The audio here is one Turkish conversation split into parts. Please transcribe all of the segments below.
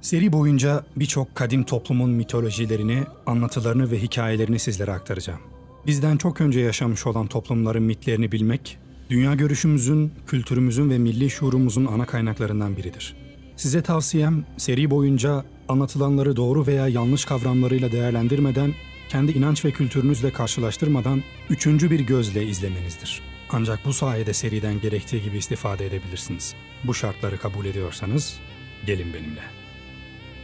Seri boyunca birçok kadim toplumun mitolojilerini, anlatılarını ve hikayelerini sizlere aktaracağım. Bizden çok önce yaşamış olan toplumların mitlerini bilmek, dünya görüşümüzün, kültürümüzün ve milli şuurumuzun ana kaynaklarından biridir. Size tavsiyem seri boyunca anlatılanları doğru veya yanlış kavramlarıyla değerlendirmeden, kendi inanç ve kültürünüzle karşılaştırmadan üçüncü bir gözle izlemenizdir. Ancak bu sayede seriden gerektiği gibi istifade edebilirsiniz. Bu şartları kabul ediyorsanız gelin benimle.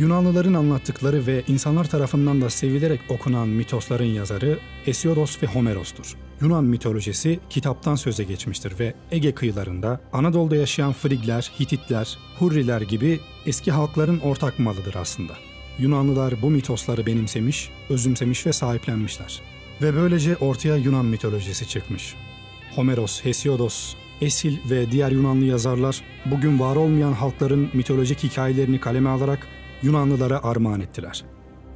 Yunanlıların anlattıkları ve insanlar tarafından da sevilerek okunan mitosların yazarı Hesiodos ve Homeros'tur. Yunan mitolojisi kitaptan söze geçmiştir ve Ege kıyılarında Anadolu'da yaşayan Frigler, Hititler, Hurriler gibi eski halkların ortak malıdır aslında. Yunanlılar bu mitosları benimsemiş, özümsemiş ve sahiplenmişler. Ve böylece ortaya Yunan mitolojisi çıkmış. Homeros, Hesiodos, Esil ve diğer Yunanlı yazarlar bugün var olmayan halkların mitolojik hikayelerini kaleme alarak Yunanlılara armağan ettiler.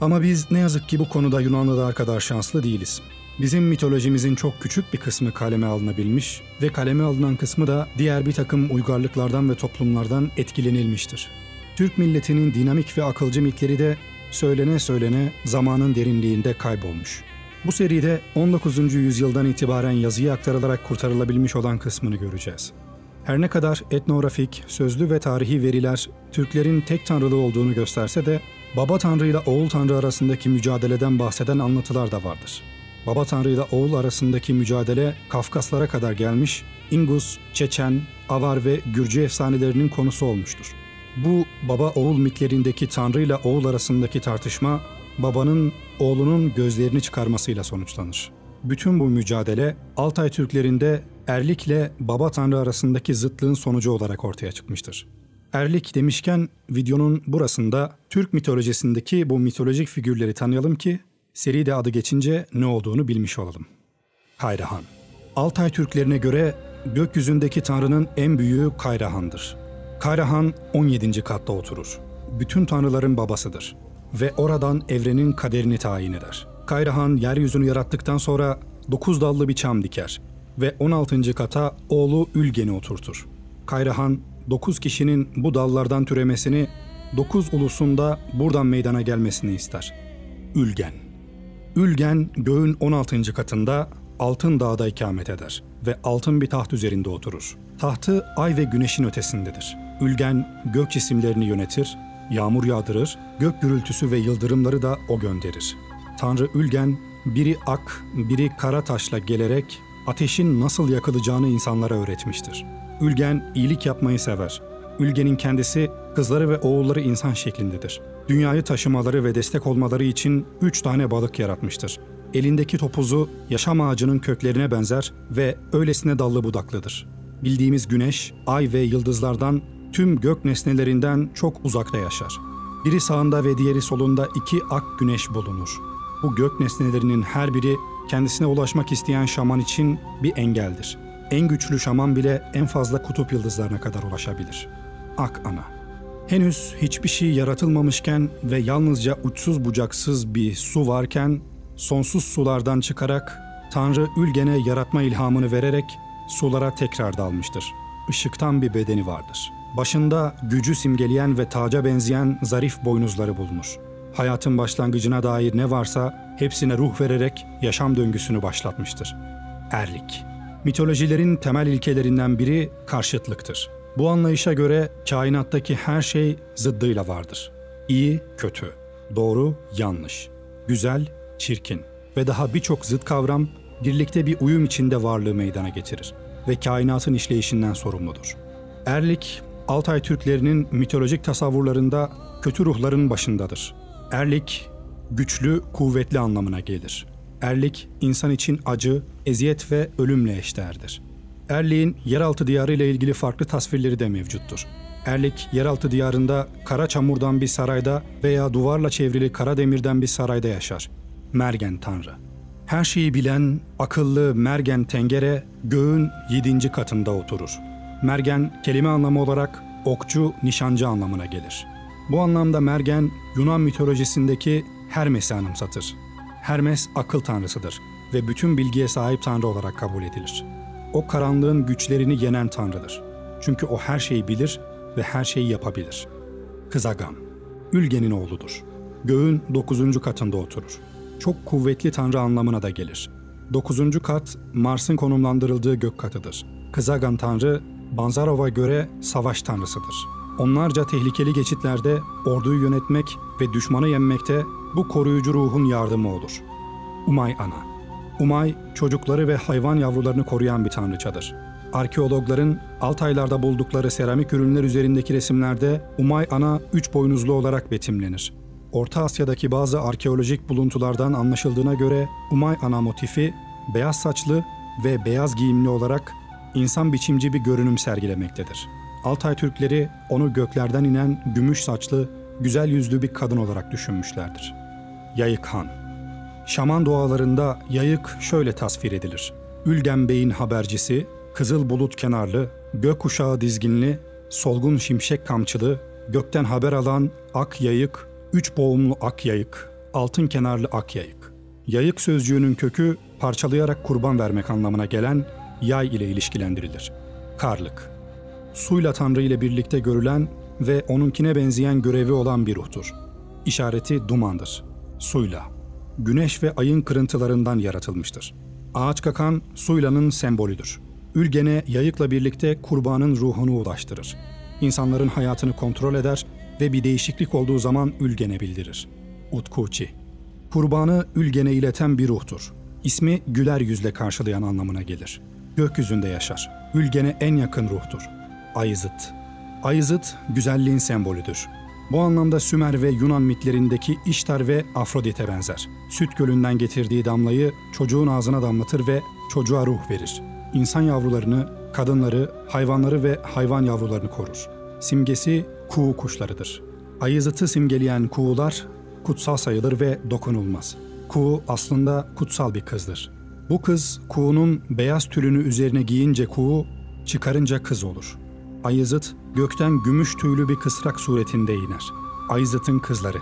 Ama biz ne yazık ki bu konuda Yunanlılar kadar şanslı değiliz. Bizim mitolojimizin çok küçük bir kısmı kaleme alınabilmiş ve kaleme alınan kısmı da diğer bir takım uygarlıklardan ve toplumlardan etkilenilmiştir. Türk milletinin dinamik ve akılcı mitleri de söylene söylene zamanın derinliğinde kaybolmuş. Bu seride 19. yüzyıldan itibaren yazıya aktarılarak kurtarılabilmiş olan kısmını göreceğiz. Her ne kadar etnografik, sözlü ve tarihi veriler Türklerin tek tanrılı olduğunu gösterse de baba tanrı ile oğul tanrı arasındaki mücadeleden bahseden anlatılar da vardır. Baba tanrı ile oğul arasındaki mücadele Kafkaslara kadar gelmiş, Ingus, Çeçen, Avar ve Gürcü efsanelerinin konusu olmuştur. Bu baba oğul mitlerindeki tanrı ile oğul arasındaki tartışma babanın oğlunun gözlerini çıkarmasıyla sonuçlanır. Bütün bu mücadele Altay Türklerinde erlikle baba tanrı arasındaki zıtlığın sonucu olarak ortaya çıkmıştır. Erlik demişken videonun burasında Türk mitolojisindeki bu mitolojik figürleri tanıyalım ki seride adı geçince ne olduğunu bilmiş olalım. Kayrahan Altay Türklerine göre gökyüzündeki tanrının en büyüğü Kayrahan'dır. Kayrahan 17. katta oturur. Bütün tanrıların babasıdır ve oradan evrenin kaderini tayin eder. Kayrahan yeryüzünü yarattıktan sonra dokuz dallı bir çam diker ve 16. kata oğlu Ülgen'i oturtur. Kayrahan 9 kişinin bu dallardan türemesini, 9 ulusunda buradan meydana gelmesini ister. Ülgen Ülgen göğün 16. katında Altın Dağ'da ikamet eder ve altın bir taht üzerinde oturur. Tahtı ay ve güneşin ötesindedir. Ülgen gök cisimlerini yönetir, yağmur yağdırır, gök gürültüsü ve yıldırımları da o gönderir. Tanrı Ülgen biri ak, biri kara taşla gelerek ateşin nasıl yakılacağını insanlara öğretmiştir. Ülgen iyilik yapmayı sever. Ülgen'in kendisi kızları ve oğulları insan şeklindedir. Dünyayı taşımaları ve destek olmaları için üç tane balık yaratmıştır. Elindeki topuzu yaşam ağacının köklerine benzer ve öylesine dallı budaklıdır. Bildiğimiz güneş, ay ve yıldızlardan tüm gök nesnelerinden çok uzakta yaşar. Biri sağında ve diğeri solunda iki ak güneş bulunur. Bu gök nesnelerinin her biri kendisine ulaşmak isteyen şaman için bir engeldir. En güçlü şaman bile en fazla kutup yıldızlarına kadar ulaşabilir. Ak Ana Henüz hiçbir şey yaratılmamışken ve yalnızca uçsuz bucaksız bir su varken sonsuz sulardan çıkarak Tanrı Ülgen'e yaratma ilhamını vererek sulara tekrar dalmıştır. Işıktan bir bedeni vardır. Başında gücü simgeleyen ve taca benzeyen zarif boynuzları bulunur. Hayatın başlangıcına dair ne varsa hepsine ruh vererek yaşam döngüsünü başlatmıştır. Erlik Mitolojilerin temel ilkelerinden biri karşıtlıktır. Bu anlayışa göre kainattaki her şey zıddıyla vardır. İyi, kötü, doğru, yanlış, güzel, çirkin ve daha birçok zıt kavram birlikte bir uyum içinde varlığı meydana getirir ve kainatın işleyişinden sorumludur. Erlik, Altay Türklerinin mitolojik tasavvurlarında kötü ruhların başındadır. Erlik, güçlü, kuvvetli anlamına gelir. Erlik, insan için acı, eziyet ve ölümle eşdeğerdir. Erlik'in yeraltı diyarı ile ilgili farklı tasvirleri de mevcuttur. Erlik, yeraltı diyarında kara çamurdan bir sarayda veya duvarla çevrili kara demirden bir sarayda yaşar. Mergen Tanrı. Her şeyi bilen, akıllı Mergen Tengere göğün yedinci katında oturur. Mergen kelime anlamı olarak okçu, nişancı anlamına gelir. Bu anlamda Mergen Yunan mitolojisindeki Hermes'i anımsatır. Hermes akıl tanrısıdır ve bütün bilgiye sahip tanrı olarak kabul edilir. O karanlığın güçlerini yenen tanrıdır. Çünkü o her şeyi bilir ve her şeyi yapabilir. Kızagan Ülgen'in oğludur. Göğün dokuzuncu katında oturur. Çok kuvvetli tanrı anlamına da gelir. Dokuzuncu kat Mars'ın konumlandırıldığı gök katıdır. Kızagan tanrı Banzarov'a göre savaş tanrısıdır. Onlarca tehlikeli geçitlerde orduyu yönetmek ve düşmanı yenmekte bu koruyucu ruhun yardımı olur. Umay Ana Umay, çocukları ve hayvan yavrularını koruyan bir tanrıçadır. Arkeologların Altaylar'da buldukları seramik ürünler üzerindeki resimlerde Umay Ana üç boynuzlu olarak betimlenir. Orta Asya'daki bazı arkeolojik buluntulardan anlaşıldığına göre Umay Ana motifi beyaz saçlı ve beyaz giyimli olarak insan biçimci bir görünüm sergilemektedir. Altay Türkleri onu göklerden inen gümüş saçlı, güzel yüzlü bir kadın olarak düşünmüşlerdir. Yayık Han Şaman dualarında yayık şöyle tasvir edilir. Ülgen Bey'in habercisi, kızıl bulut kenarlı, gök kuşağı dizginli, solgun şimşek kamçılı, gökten haber alan ak yayık, üç boğumlu ak yayık, altın kenarlı ak yayık. Yayık sözcüğünün kökü parçalayarak kurban vermek anlamına gelen yay ile ilişkilendirilir. Karlık Suyla Tanrı ile birlikte görülen ve onunkine benzeyen görevi olan bir ruhtur. İşareti dumandır. Suyla. Güneş ve ayın kırıntılarından yaratılmıştır. Ağaç kakan Suyla'nın sembolüdür. Ülgene yayıkla birlikte kurbanın ruhunu ulaştırır. İnsanların hayatını kontrol eder ve bir değişiklik olduğu zaman Ülgen'e bildirir. Utkuçi Kurbanı Ülgen'e ileten bir ruhtur. İsmi güler yüzle karşılayan anlamına gelir. Gökyüzünde yaşar. Ülgen'e en yakın ruhtur. Ayızıt Ayızıt güzelliğin sembolüdür. Bu anlamda Sümer ve Yunan mitlerindeki İştar ve Afrodit'e benzer. Süt gölünden getirdiği damlayı çocuğun ağzına damlatır ve çocuğa ruh verir. İnsan yavrularını, kadınları, hayvanları ve hayvan yavrularını korur. Simgesi kuğu kuşlarıdır. Ayızıt'ı simgeleyen kuğular kutsal sayılır ve dokunulmaz. Kuğu aslında kutsal bir kızdır. Bu kız kuğunun beyaz tülünü üzerine giyince kuğu, çıkarınca kız olur. Ayızıt gökten gümüş tüylü bir kısrak suretinde iner. Ayızıt'ın kızları.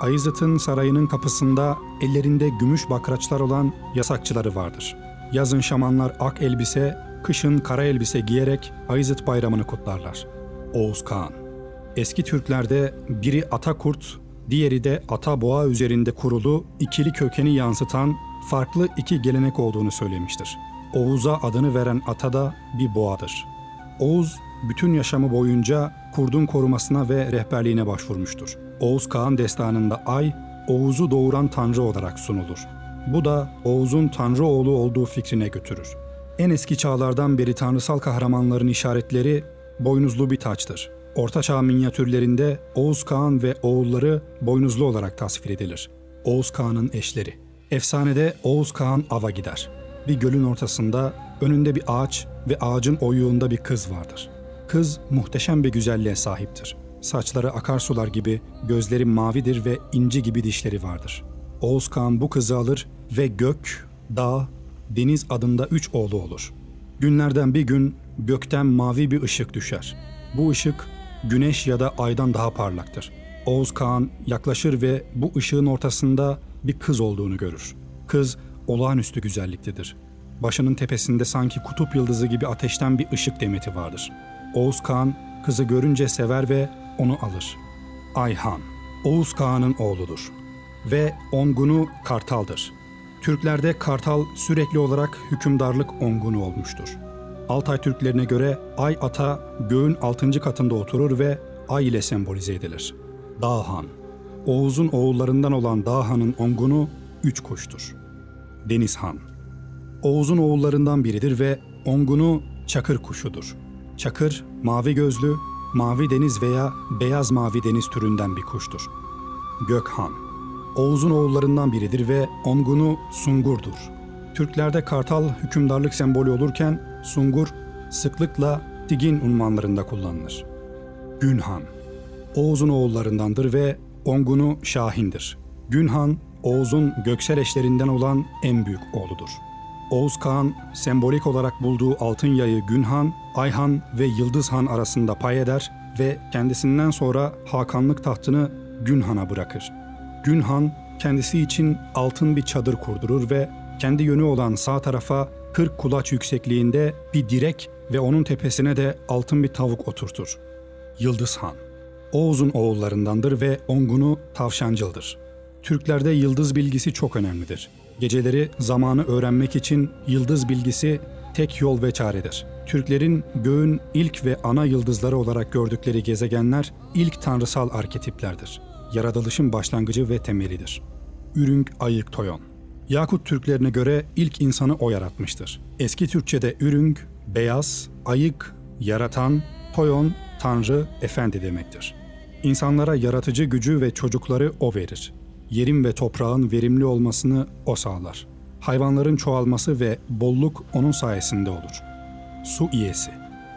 Ayızıt'ın sarayının kapısında ellerinde gümüş bakraçlar olan yasakçıları vardır. Yazın şamanlar ak elbise, kışın kara elbise giyerek Ayızıt bayramını kutlarlar. Oğuz Kağan Eski Türklerde biri ata kurt, diğeri de ata boğa üzerinde kurulu ikili kökeni yansıtan farklı iki gelenek olduğunu söylemiştir. Oğuz'a adını veren ata da bir boğadır. Oğuz bütün yaşamı boyunca kurdun korumasına ve rehberliğine başvurmuştur. Oğuz Kağan destanında ay, Oğuz'u doğuran tanrı olarak sunulur. Bu da Oğuz'un tanrı oğlu olduğu fikrine götürür. En eski çağlardan beri tanrısal kahramanların işaretleri boynuzlu bir taçtır. Orta Çağ minyatürlerinde Oğuz Kağan ve oğulları boynuzlu olarak tasvir edilir. Oğuz Kağan'ın eşleri. Efsanede Oğuz Kağan ava gider. Bir gölün ortasında önünde bir ağaç ve ağacın oyuğunda bir kız vardır. Kız muhteşem bir güzelliğe sahiptir. Saçları akarsular gibi, gözleri mavidir ve inci gibi dişleri vardır. Oğuz Kağan bu kızı alır ve gök, dağ, deniz adında üç oğlu olur. Günlerden bir gün gökten mavi bir ışık düşer. Bu ışık güneş ya da aydan daha parlaktır. Oğuz Kağan yaklaşır ve bu ışığın ortasında bir kız olduğunu görür. Kız olağanüstü güzelliktedir. Başının tepesinde sanki kutup yıldızı gibi ateşten bir ışık demeti vardır. Oğuz Kağan kızı görünce sever ve onu alır. Ayhan, Oğuz Kağan'ın oğludur ve Ongun'u Kartal'dır. Türklerde Kartal sürekli olarak hükümdarlık Ongun'u olmuştur. Altay Türklerine göre Ay ata göğün altıncı katında oturur ve ay ile sembolize edilir. Dağhan, Oğuz'un oğullarından olan Dağhan'ın Ongun'u üç kuştur. Denizhan, Oğuz'un oğullarından biridir ve Ongun'u çakır kuşudur. Çakır, mavi gözlü, mavi deniz veya beyaz mavi deniz türünden bir kuştur. Gökhan, Oğuz'un oğullarından biridir ve Ongun'u Sungur'dur. Türklerde kartal hükümdarlık sembolü olurken Sungur sıklıkla Digin unvanlarında kullanılır. Günhan, Oğuz'un oğullarındandır ve Ongun'u Şahin'dir. Günhan, Oğuz'un göksel eşlerinden olan en büyük oğludur. Oğuz Kağan sembolik olarak bulduğu altın yayı Günhan, Ayhan ve Yıldız Han arasında pay eder ve kendisinden sonra Hakanlık tahtını Günhan'a bırakır. Günhan kendisi için altın bir çadır kurdurur ve kendi yönü olan sağ tarafa 40 kulaç yüksekliğinde bir direk ve onun tepesine de altın bir tavuk oturtur. Yıldız Han Oğuz'un oğullarındandır ve Ongun'u Tavşancıl'dır. Türklerde yıldız bilgisi çok önemlidir. Geceleri zamanı öğrenmek için yıldız bilgisi tek yol ve çaredir. Türklerin göğün ilk ve ana yıldızları olarak gördükleri gezegenler ilk tanrısal arketiplerdir. Yaratılışın başlangıcı ve temelidir. Ürünk Ayık Toyon Yakut Türklerine göre ilk insanı o yaratmıştır. Eski Türkçe'de ürünk, beyaz, ayık, yaratan, toyon, tanrı, efendi demektir. İnsanlara yaratıcı gücü ve çocukları o verir. Yerin ve toprağın verimli olmasını o sağlar. Hayvanların çoğalması ve bolluk onun sayesinde olur. Su iyesi.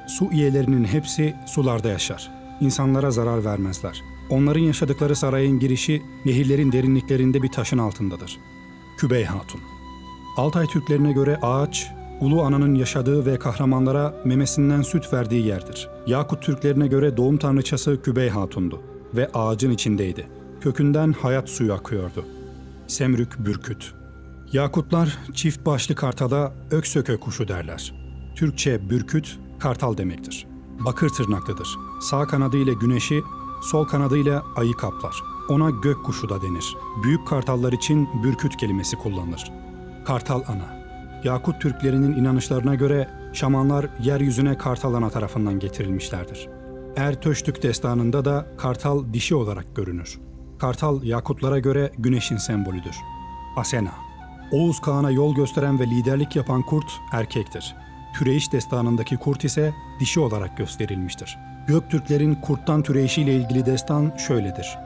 Su iyelerinin hepsi sularda yaşar. İnsanlara zarar vermezler. Onların yaşadıkları sarayın girişi nehirlerin derinliklerinde bir taşın altındadır. Kübey Hatun Altay Türklerine göre ağaç, Ulu Ana'nın yaşadığı ve kahramanlara memesinden süt verdiği yerdir. Yakut Türklerine göre doğum tanrıçası Kübey Hatun'du ve ağacın içindeydi. Kökünden hayat suyu akıyordu. Semrük Bürküt Yakutlar çift başlı kartala öksökö kuşu derler. Türkçe bürküt, kartal demektir. Bakır tırnaklıdır. Sağ kanadıyla güneşi, sol kanadıyla ayı kaplar. Ona gök kuşu da denir. Büyük kartallar için bürküt kelimesi kullanılır. Kartal ana. Yakut Türklerinin inanışlarına göre şamanlar yeryüzüne kartal ana tarafından getirilmişlerdir. Ertöştük destanında da kartal dişi olarak görünür. Kartal Yakutlara göre güneşin sembolüdür. Asena. Oğuz Kağan'a yol gösteren ve liderlik yapan kurt erkektir. Türeyiş destanındaki kurt ise dişi olarak gösterilmiştir. Göktürklerin kurttan türeyişiyle ilgili destan şöyledir.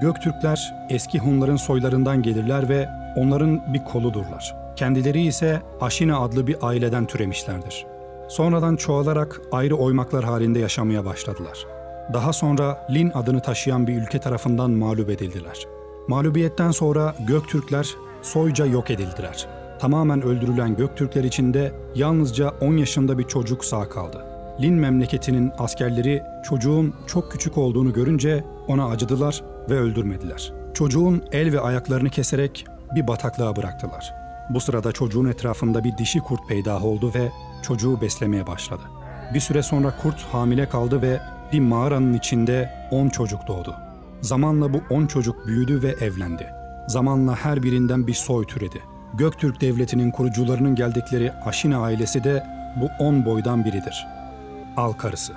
Göktürkler eski Hunların soylarından gelirler ve onların bir koludurlar. Kendileri ise Aşina adlı bir aileden türemişlerdir. Sonradan çoğalarak ayrı oymaklar halinde yaşamaya başladılar. Daha sonra Lin adını taşıyan bir ülke tarafından mağlup edildiler. Mağlubiyetten sonra Göktürkler soyca yok edildiler. Tamamen öldürülen Göktürkler içinde yalnızca 10 yaşında bir çocuk sağ kaldı. Lin memleketinin askerleri çocuğun çok küçük olduğunu görünce ona acıdılar ve öldürmediler. Çocuğun el ve ayaklarını keserek bir bataklığa bıraktılar. Bu sırada çocuğun etrafında bir dişi kurt peydah oldu ve çocuğu beslemeye başladı. Bir süre sonra kurt hamile kaldı ve bir mağaranın içinde 10 çocuk doğdu. Zamanla bu 10 çocuk büyüdü ve evlendi. Zamanla her birinden bir soy türedi. Göktürk Devleti'nin kurucularının geldikleri Aşina ailesi de bu 10 boydan biridir. Al karısı.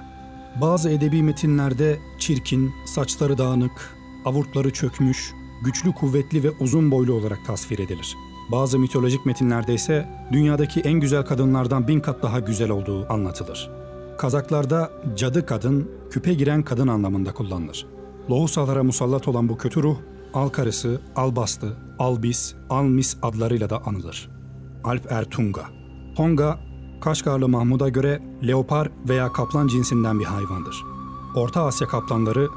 Bazı edebi metinlerde çirkin, saçları dağınık, avurtları çökmüş, güçlü, kuvvetli ve uzun boylu olarak tasvir edilir. Bazı mitolojik metinlerde ise dünyadaki en güzel kadınlardan bin kat daha güzel olduğu anlatılır. Kazaklarda cadı kadın, küpe giren kadın anlamında kullanılır. Lohusalara musallat olan bu kötü ruh, al karısı, albastı, albis, almis adlarıyla da anılır. Alp Ertunga Tonga, Kaşgarlı Mahmud'a göre leopar veya kaplan cinsinden bir hayvandır. Orta Asya kaplanları,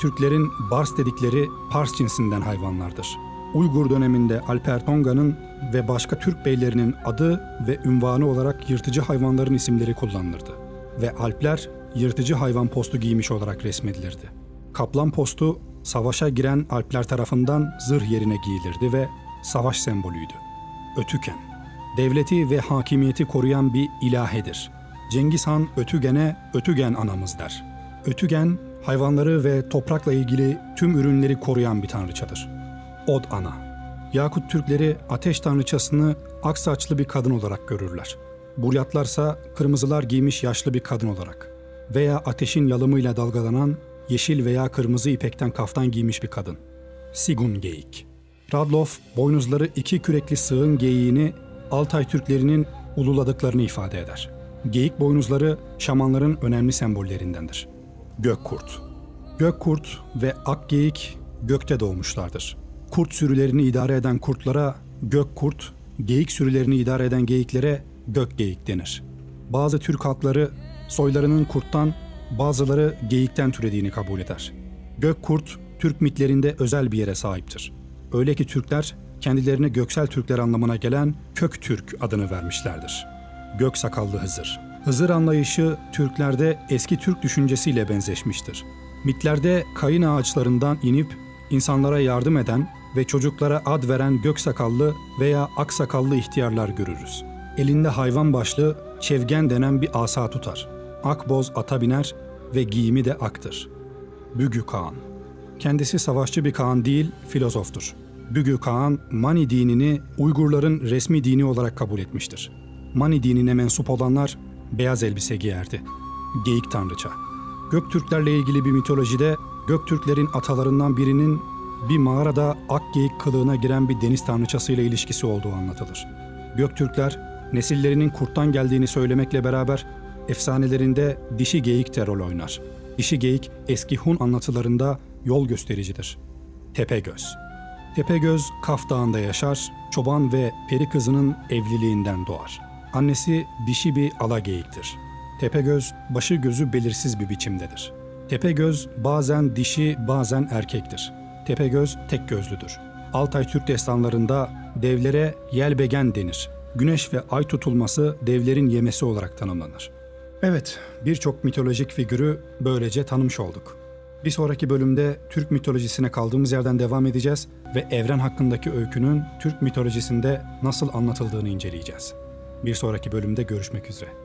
Türklerin Bars dedikleri Pars cinsinden hayvanlardır. Uygur döneminde Alper Tonga'nın ve başka Türk beylerinin adı ve ünvanı olarak yırtıcı hayvanların isimleri kullanılırdı. Ve Alpler yırtıcı hayvan postu giymiş olarak resmedilirdi. Kaplan postu savaşa giren Alpler tarafından zırh yerine giyilirdi ve savaş sembolüydü. Ötüken, devleti ve hakimiyeti koruyan bir ilahedir. Cengiz Han Ötügen'e Ötügen anamız der. Ötügen, hayvanları ve toprakla ilgili tüm ürünleri koruyan bir tanrıçadır. Od Ana Yakut Türkleri ateş tanrıçasını ak saçlı bir kadın olarak görürler. Buryatlarsa kırmızılar giymiş yaşlı bir kadın olarak veya ateşin yalımıyla dalgalanan yeşil veya kırmızı ipekten kaftan giymiş bir kadın. Sigun Geyik Radloff, boynuzları iki kürekli sığın geyiğini Altay Türklerinin ululadıklarını ifade eder. Geyik boynuzları şamanların önemli sembollerindendir. Gökkurt Gökkurt ve ak geyik gökte doğmuşlardır. Kurt sürülerini idare eden kurtlara gök kurt, geyik sürülerini idare eden geyiklere gök geyik denir. Bazı Türk halkları soylarının kurttan, bazıları geyikten türediğini kabul eder. Gök kurt, Türk mitlerinde özel bir yere sahiptir. Öyle ki Türkler kendilerine göksel Türkler anlamına gelen Kök Türk adını vermişlerdir. Gök sakallı Hızır. Hızır anlayışı Türklerde eski Türk düşüncesiyle benzeşmiştir. Mitlerde kayın ağaçlarından inip insanlara yardım eden ve çocuklara ad veren gök sakallı veya ak sakallı ihtiyarlar görürüz. Elinde hayvan başlı çevgen denen bir asa tutar. Akboz ata biner ve giyimi de aktır. Bügü Kağan. Kendisi savaşçı bir Kağan değil, filozoftur. Bügü Kağan, Mani dinini Uygurların resmi dini olarak kabul etmiştir. Mani dinine mensup olanlar beyaz elbise giyerdi. Geyik tanrıça. Göktürklerle ilgili bir mitolojide Göktürklerin atalarından birinin bir mağarada ak geyik kılığına giren bir deniz tanrıçasıyla ilişkisi olduğu anlatılır. Göktürkler nesillerinin kurttan geldiğini söylemekle beraber efsanelerinde dişi geyik de oynar. Dişi geyik eski Hun anlatılarında yol göstericidir. Tepegöz. Tepegöz Kaf Dağı'nda yaşar, çoban ve peri kızının evliliğinden doğar. Annesi dişi bir ala geyiktir. Tepegöz başı gözü belirsiz bir biçimdedir. Tepegöz bazen dişi bazen erkektir. Tepegöz tek gözlüdür. Altay Türk destanlarında devlere yelbegen denir. Güneş ve ay tutulması devlerin yemesi olarak tanımlanır. Evet, birçok mitolojik figürü böylece tanımış olduk. Bir sonraki bölümde Türk mitolojisine kaldığımız yerden devam edeceğiz ve evren hakkındaki öykünün Türk mitolojisinde nasıl anlatıldığını inceleyeceğiz. Bir sonraki bölümde görüşmek üzere.